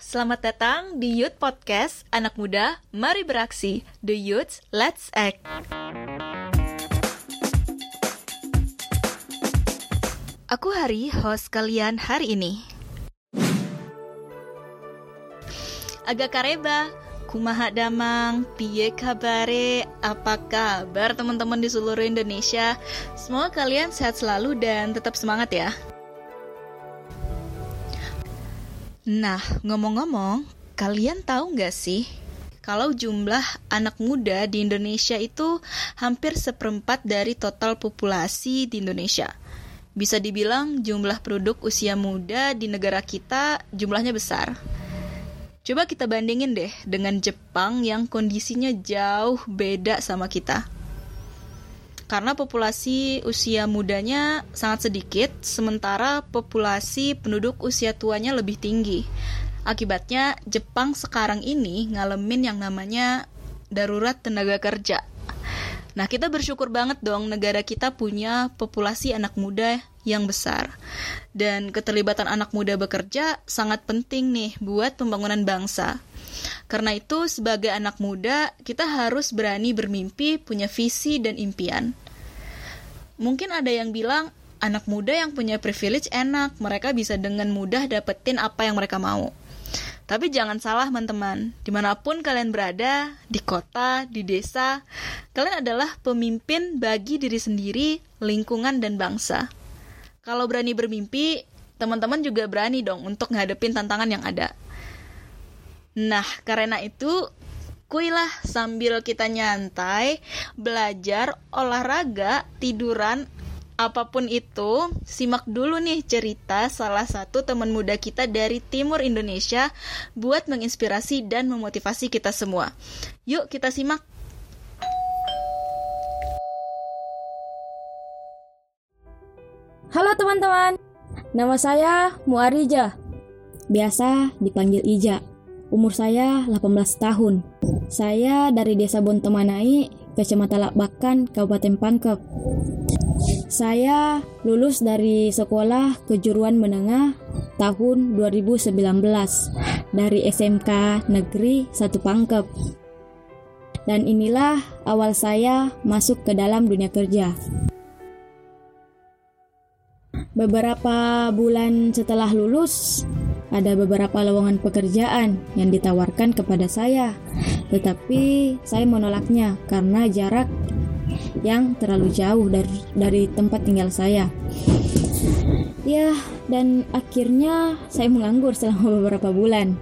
selamat datang di Youth Podcast Anak Muda Mari Beraksi. The Youth Let's Act. Aku Hari, host kalian hari ini. Agak kareba, kumaha damang, piye kabare, apa kabar teman-teman di seluruh Indonesia? Semoga kalian sehat selalu dan tetap semangat ya Nah, ngomong-ngomong, kalian tahu nggak sih kalau jumlah anak muda di Indonesia itu hampir seperempat dari total populasi di Indonesia. Bisa dibilang jumlah penduduk usia muda di negara kita jumlahnya besar. Coba kita bandingin deh dengan Jepang yang kondisinya jauh beda sama kita karena populasi usia mudanya sangat sedikit, sementara populasi penduduk usia tuanya lebih tinggi. Akibatnya, Jepang sekarang ini ngalamin yang namanya darurat tenaga kerja. Nah, kita bersyukur banget dong negara kita punya populasi anak muda yang besar. Dan keterlibatan anak muda bekerja sangat penting nih buat pembangunan bangsa. Karena itu, sebagai anak muda, kita harus berani bermimpi, punya visi dan impian. Mungkin ada yang bilang, anak muda yang punya privilege enak, mereka bisa dengan mudah dapetin apa yang mereka mau. Tapi jangan salah teman-teman, di mana pun kalian berada, di kota, di desa, kalian adalah pemimpin bagi diri sendiri, lingkungan, dan bangsa. Kalau berani bermimpi, teman-teman juga berani dong untuk ngadepin tantangan yang ada. Nah, karena itu kuilah sambil kita nyantai, belajar, olahraga, tiduran, apa pun itu, simak dulu nih cerita salah satu teman muda kita dari timur Indonesia buat menginspirasi dan memotivasi kita semua. Yuk kita simak. Halo teman-teman, nama saya Muarija. Biasa dipanggil Ija. Umur saya 18 tahun. Saya dari Desa Bontomanai, Kecamatan Lakbakan, Kabupaten Pangkep. Saya lulus dari sekolah kejuruan menengah tahun 2019 dari SMK Negeri 1 Pangkep. Dan inilah awal saya masuk ke dalam dunia kerja. Beberapa bulan setelah lulus, ada beberapa lowongan pekerjaan yang ditawarkan kepada saya, tetapi saya menolaknya karena jarak yang terlalu jauh dari, dari tempat tinggal saya. Ya, dan akhirnya saya menganggur selama beberapa bulan.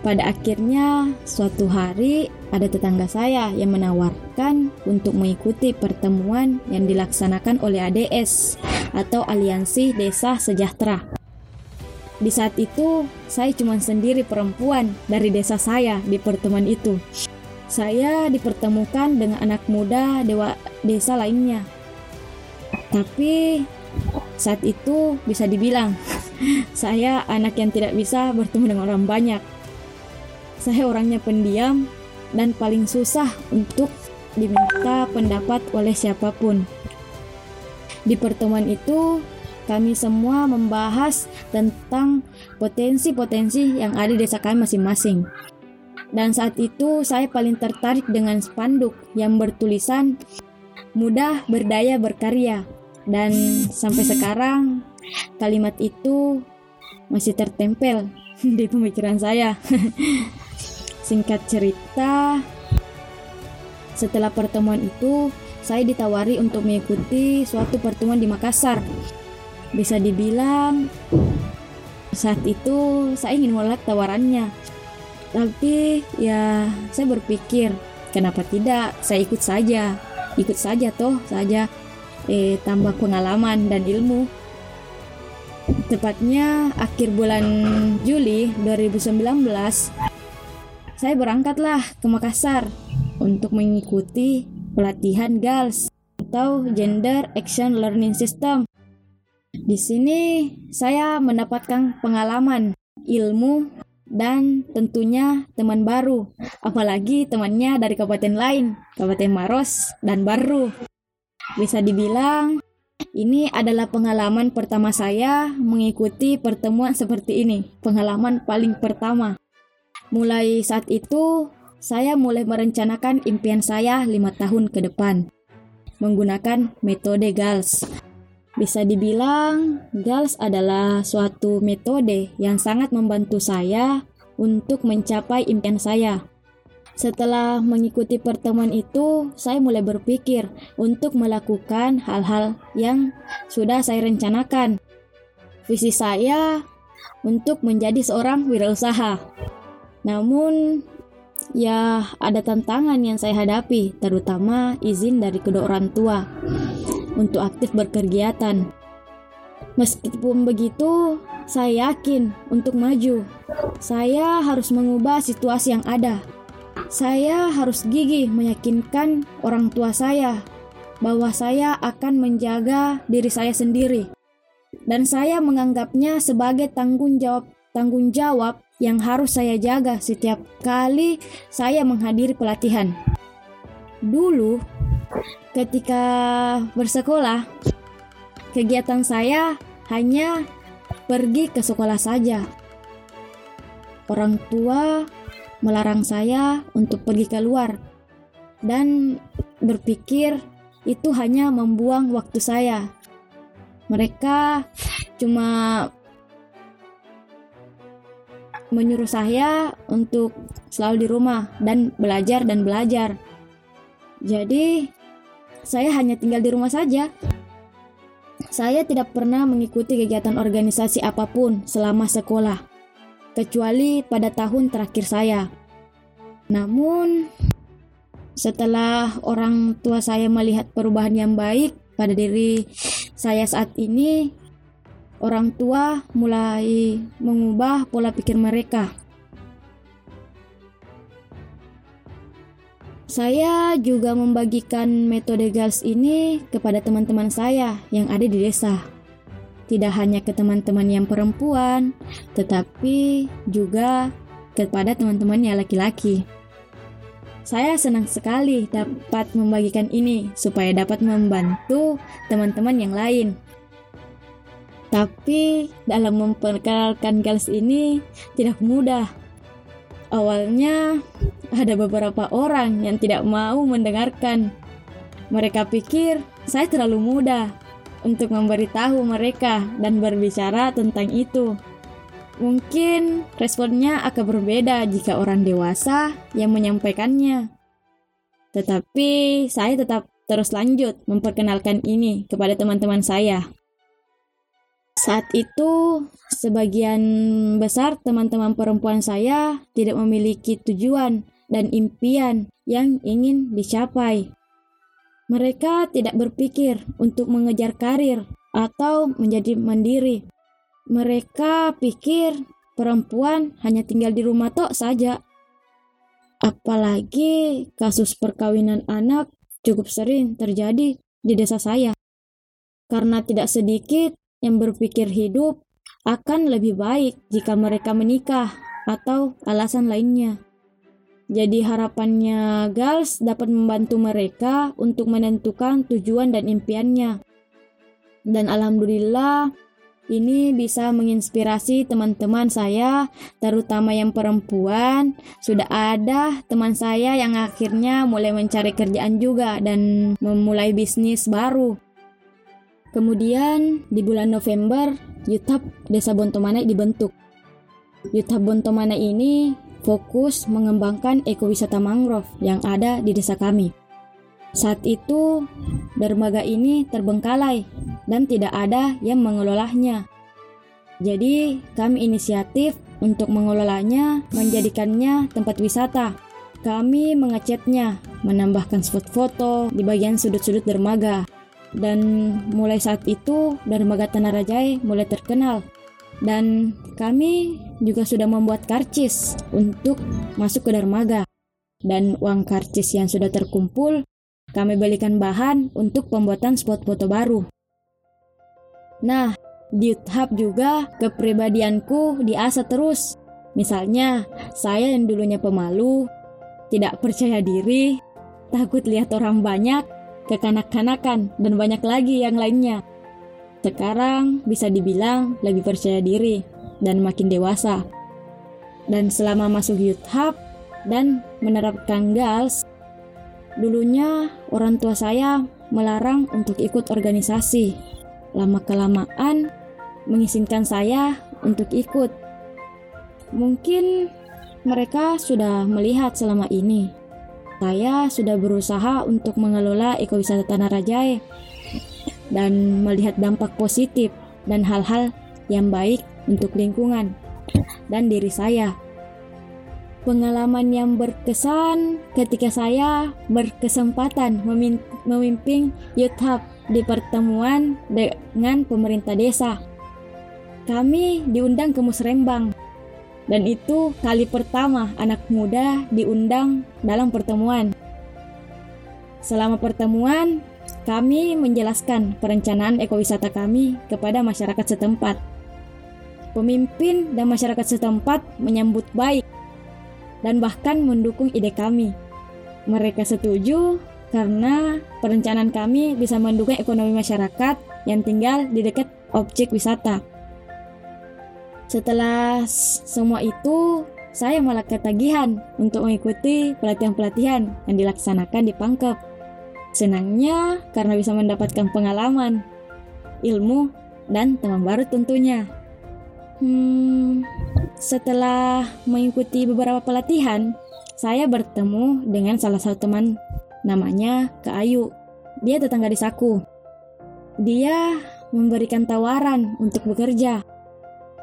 Pada akhirnya, suatu hari ada tetangga saya yang menawarkan untuk mengikuti pertemuan yang dilaksanakan oleh ADS atau Aliansi Desa Sejahtera. Di saat itu, saya cuma sendiri perempuan dari desa saya di pertemuan itu. Saya dipertemukan dengan anak muda dewa desa lainnya. Tapi saat itu bisa dibilang saya anak yang tidak bisa bertemu dengan orang banyak. Saya orangnya pendiam dan paling susah untuk diminta pendapat oleh siapa pun. Di pertemuan itu, kami semua membahas tentang potensi-potensi yang ada di desa kami masing-masing. Dan saat itu saya paling tertarik dengan spanduk yang bertulisan mudah berdaya berkarya. Dan sampai sekarang kalimat itu masih tertempel di pemikiran saya. Singkat cerita, setelah pertemuan itu, saya ditawari untuk mengikuti suatu pertemuan di Makassar bisa dibilang saat itu saya ingin menolak tawarannya. Tapi ya saya berpikir kenapa tidak saya ikut saja. Ikut saja toh saja eh tambah pengalaman dan ilmu. Tepatnya akhir bulan Juli 2019 saya berangkatlah ke Makassar untuk mengikuti pelatihan GALS atau Gender Action Learning System di sini saya mendapatkan pengalaman, ilmu, dan tentunya teman baru, apalagi temannya dari kabupaten lain, Kabupaten Maros dan Baru. Bisa dibilang Ini adalah pengalaman pertama saya mengikuti pertemuan seperti ini. Pengalaman paling pertama. Mulai saat itu, saya mulai merencanakan impian saya lima tahun ke depan menggunakan metode GALS. Bisa dibilang, GALS adalah suatu metode yang sangat membantu saya untuk mencapai impian saya. Setelah mengikuti pertemuan itu, saya mulai berpikir untuk melakukan hal-hal yang sudah saya rencanakan. Visi saya untuk menjadi seorang wirausaha. Namun, ya ada tantangan yang saya hadapi, terutama izin dari kedua orang tua untuk aktif berkegiatan. Meskipun begitu, saya yakin untuk maju. Saya harus mengubah situasi yang ada saya harus gigih meyakinkan orang tua saya bahwa saya akan menjaga diri saya sendiri. Dan saya menganggapnya sebagai tanggung jawab tanggung jawab yang harus saya jaga setiap kali saya menghadiri pelatihan. Dulu ketika bersekolah, kegiatan saya hanya pergi ke sekolah saja. Orang tua melarang saya untuk pergi keluar dan berpikir itu hanya membuang waktu saya. Mereka cuma menyuruh saya untuk selalu di rumah dan belajar dan belajar. Jadi, saya hanya tinggal di rumah saja. Saya tidak pernah mengikuti kegiatan organisasi apa pun selama sekolah kecuali pada tahun terakhir saya. Namun, setelah orang tua saya melihat perubahan yang baik pada diri saya saat ini, orang tua mulai mengubah pola pikir mereka. Saya juga membagikan metode GALS ini kepada teman-teman saya yang ada di desa tidak hanya ke teman-teman yang perempuan, tetapi juga kepada teman-teman yang laki-laki. Saya senang sekali dapat membagikan ini supaya dapat membantu teman-teman yang lain. Tapi dalam memperkenalkan GALS ini tidak mudah. Awalnya ada beberapa orang yang tidak mau mendengarkan. Mereka pikir saya terlalu muda untuk memberitahu mereka dan berbicara tentang itu. Mungkin responnya akan berbeda jika orang dewasa yang menyampaikannya. Tetapi saya tetap terus lanjut memperkenalkan ini kepada teman-teman saya. Saat itu, sebagian besar teman-teman perempuan saya tidak memiliki tujuan dan impian yang ingin dicapai. Mereka tidak berpikir untuk mengejar karir atau menjadi mandiri. Mereka pikir perempuan hanya tinggal di rumah tok saja. Apalagi kasus perkawinan anak cukup sering terjadi di desa saya. Karena tidak sedikit yang berpikir hidup akan lebih baik jika mereka menikah atau alasan lainnya. Jadi harapannya Gals dapat membantu mereka untuk menentukan tujuan dan impiannya. Dan alhamdulillah ini bisa menginspirasi teman-teman saya, terutama yang perempuan. Sudah ada teman saya yang akhirnya mulai mencari kerjaan juga dan memulai bisnis baru. Kemudian di bulan November, YouTube Desa Bontomana dibentuk. YouTube Bontomana ini fokus mengembangkan ekowisata mangrove yang ada di desa kami. Saat itu, dermaga ini terbengkalai dan tidak ada yang mengelolanya. Jadi, kami inisiatif untuk mengelolanya, menjadikannya tempat wisata. Kami mengecatnya, menambahkan spot foto di bagian sudut-sudut dermaga. Dan mulai saat itu, dermaga Tanah Rajai mulai terkenal dan kami juga sudah membuat karcis untuk masuk ke dermaga. Dan uang karcis yang sudah terkumpul, kami belikan bahan untuk pembuatan spot foto baru. Nah, di YouTube juga kepribadianku diasah terus. Misalnya, saya yang dulunya pemalu, tidak percaya diri, takut lihat orang banyak, kekanak-kanakan, dan banyak lagi yang lainnya. Sekarang bisa dibilang lebih percaya diri dan makin dewasa. Dan selama masuk Youth Hub dan menerapkan GALS, dulunya orang tua saya melarang untuk ikut organisasi. Lama-kelamaan mengizinkan saya untuk ikut. Mungkin mereka sudah melihat selama ini. Saya sudah berusaha untuk mengelola ekowisata Tanah Rajai dan melihat dampak positif dan hal-hal yang baik untuk lingkungan dan diri saya. Pengalaman yang berkesan ketika saya berkesempatan memimpin Youth Hub di pertemuan dengan pemerintah desa. Kami diundang ke Musrembang dan itu kali pertama anak muda diundang dalam pertemuan. Selama pertemuan, kami menjelaskan perencanaan ekowisata kami kepada masyarakat setempat. Pemimpin dan masyarakat setempat menyambut baik dan bahkan mendukung ide kami. Mereka setuju karena perencanaan kami bisa mendukung ekonomi masyarakat yang tinggal di dekat objek wisata. Setelah semua itu, saya malah ketagihan untuk mengikuti pelatihan-pelatihan yang dilaksanakan di Pangkep. Senangnya karena bisa mendapatkan pengalaman, ilmu, dan teman baru tentunya. Hmm, setelah mengikuti beberapa pelatihan, saya bertemu dengan salah satu teman namanya Kak Ayu. Dia tetangga desaku. Dia memberikan tawaran untuk bekerja.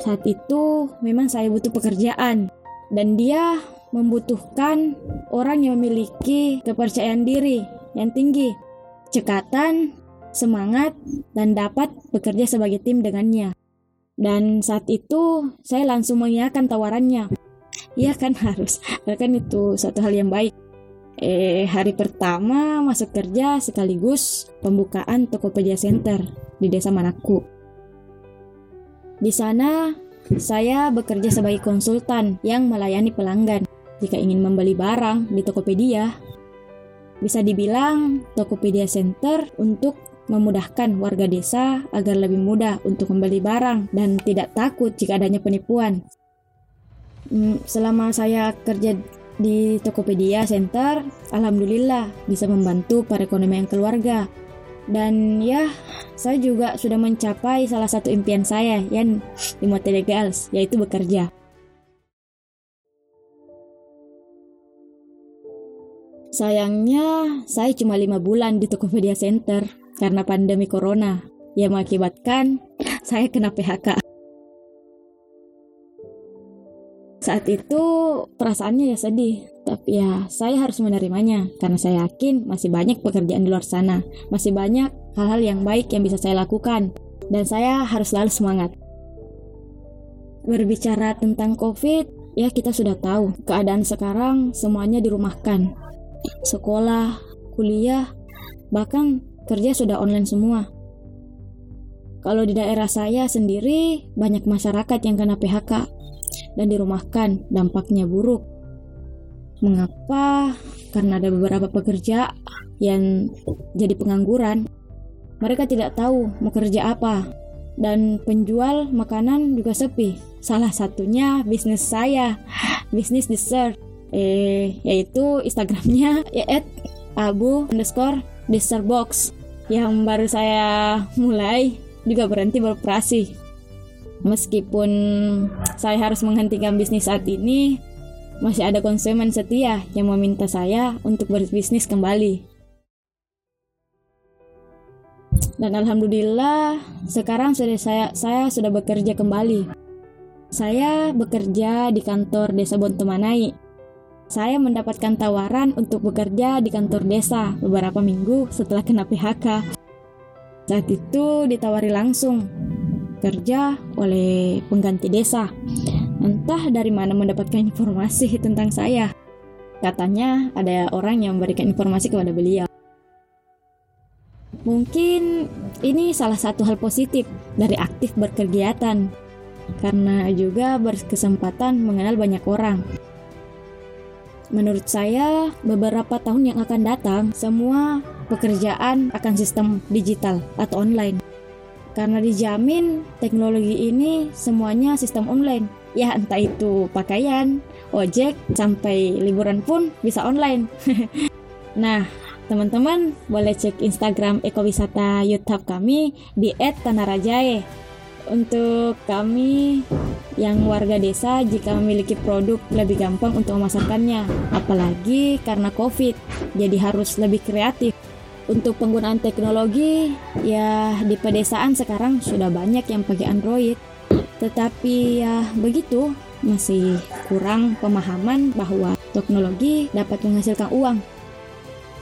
Saat itu memang saya butuh pekerjaan dan dia membutuhkan orang yang memiliki kepercayaan diri yang tinggi, cekatan, semangat, dan dapat bekerja sebagai tim dengannya. Dan saat itu saya langsung mengiyakan tawarannya. Iya kan harus, kan itu satu hal yang baik. Eh, hari pertama masuk kerja sekaligus pembukaan Tokopedia Center di Desa Manaku. Di sana, saya bekerja sebagai konsultan yang melayani pelanggan. Jika ingin membeli barang di Tokopedia, bisa dibilang Tokopedia Center untuk memudahkan warga desa agar lebih mudah untuk membeli barang dan tidak takut jika adanya penipuan. Hmm, selama saya kerja di Tokopedia Center, alhamdulillah bisa membantu perekonomian keluarga. Dan ya, saya juga sudah mencapai salah satu impian saya yang di Motel Girls, yaitu bekerja. Sayangnya, saya cuma lima bulan di Tokopedia Center karena pandemi corona yang mengakibatkan saya kena PHK. Saat itu perasaannya ya sedih, tapi ya saya harus menerimanya karena saya yakin masih banyak pekerjaan di luar sana, masih banyak hal-hal yang baik yang bisa saya lakukan, dan saya harus selalu semangat. Berbicara tentang COVID, ya kita sudah tahu keadaan sekarang semuanya dirumahkan, sekolah, kuliah, bahkan kerja sudah online semua. Kalau di daerah saya sendiri, banyak masyarakat yang kena PHK dan dirumahkan, dampaknya buruk. Mengapa? Karena ada beberapa pekerja yang jadi pengangguran. Mereka tidak tahu mau kerja apa, dan penjual makanan juga sepi. Salah satunya bisnis saya, bisnis dessert. Eh yaitu Instagramnya ya at abu underscore dessert box. Yang baru saya mulai juga berhenti beroperasi. Meskipun saya harus menghentikan bisnis saat ini masih ada konsumen setia yang meminta saya untuk berbisnis kembali dan alhamdulillah sekarang sudah saya saya sudah bekerja kembali saya bekerja di kantor Desa Bontomanai saya mendapatkan tawaran untuk bekerja di kantor desa beberapa minggu setelah kena PHK. Saat itu ditawari langsung kerja oleh pengganti desa. Entah dari mana mendapatkan informasi tentang saya. Katanya ada orang yang memberikan informasi kepada beliau. Mungkin ini salah satu hal positif dari aktif berkegiatan, karena juga berkesempatan mengenal banyak orang. Menurut saya, beberapa tahun yang akan datang, semua pekerjaan akan sistem digital atau online. karena dijamin teknologi ini semuanya sistem online. Ya entah itu pakaian, ojek, sampai liburan pun bisa online. nah, teman-teman boleh cek Instagram ekowisata YouTube kami di @tanarajae. Untuk kami yang warga desa jika memiliki produk lebih gampang untuk memasarkannya, apalagi karena COVID, jadi harus lebih kreatif. Untuk penggunaan teknologi, ya di pedesaan sekarang sudah banyak yang pakai Android. Tetapi ya begitu, masih kurang pemahaman bahwa teknologi dapat menghasilkan uang.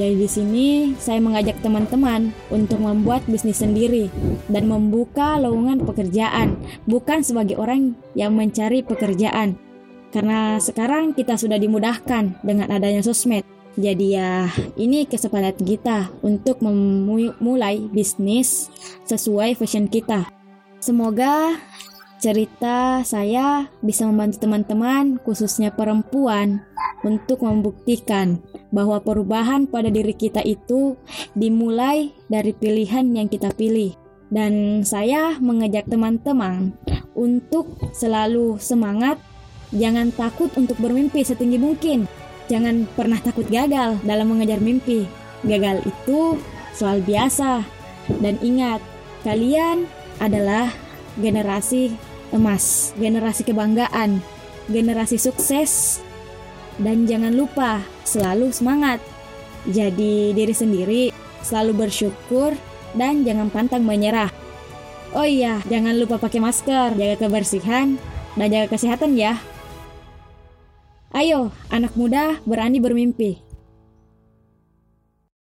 Jadi di sini saya mengajak teman-teman untuk membuat bisnis sendiri dan membuka lowongan pekerjaan, bukan sebagai orang yang mencari pekerjaan. Karena sekarang kita sudah dimudahkan dengan adanya sosmed. Jadi ya ini kesempatan kita untuk memulai bisnis sesuai fashion kita. Semoga cerita saya bisa membantu teman-teman khususnya perempuan untuk membuktikan bahwa perubahan pada diri kita itu dimulai dari pilihan yang kita pilih. Dan saya mengajak teman-teman untuk selalu semangat, jangan takut untuk bermimpi setinggi mungkin Jangan pernah takut gagal dalam mengejar mimpi. Gagal itu soal biasa. Dan ingat, kalian adalah generasi emas, generasi kebanggaan, generasi sukses. Dan jangan lupa selalu semangat. Jadi diri sendiri, selalu bersyukur dan jangan pantang menyerah. Oh iya, jangan lupa pakai masker, jaga kebersihan, dan jaga kesehatan ya. Ayo, anak muda berani bermimpi.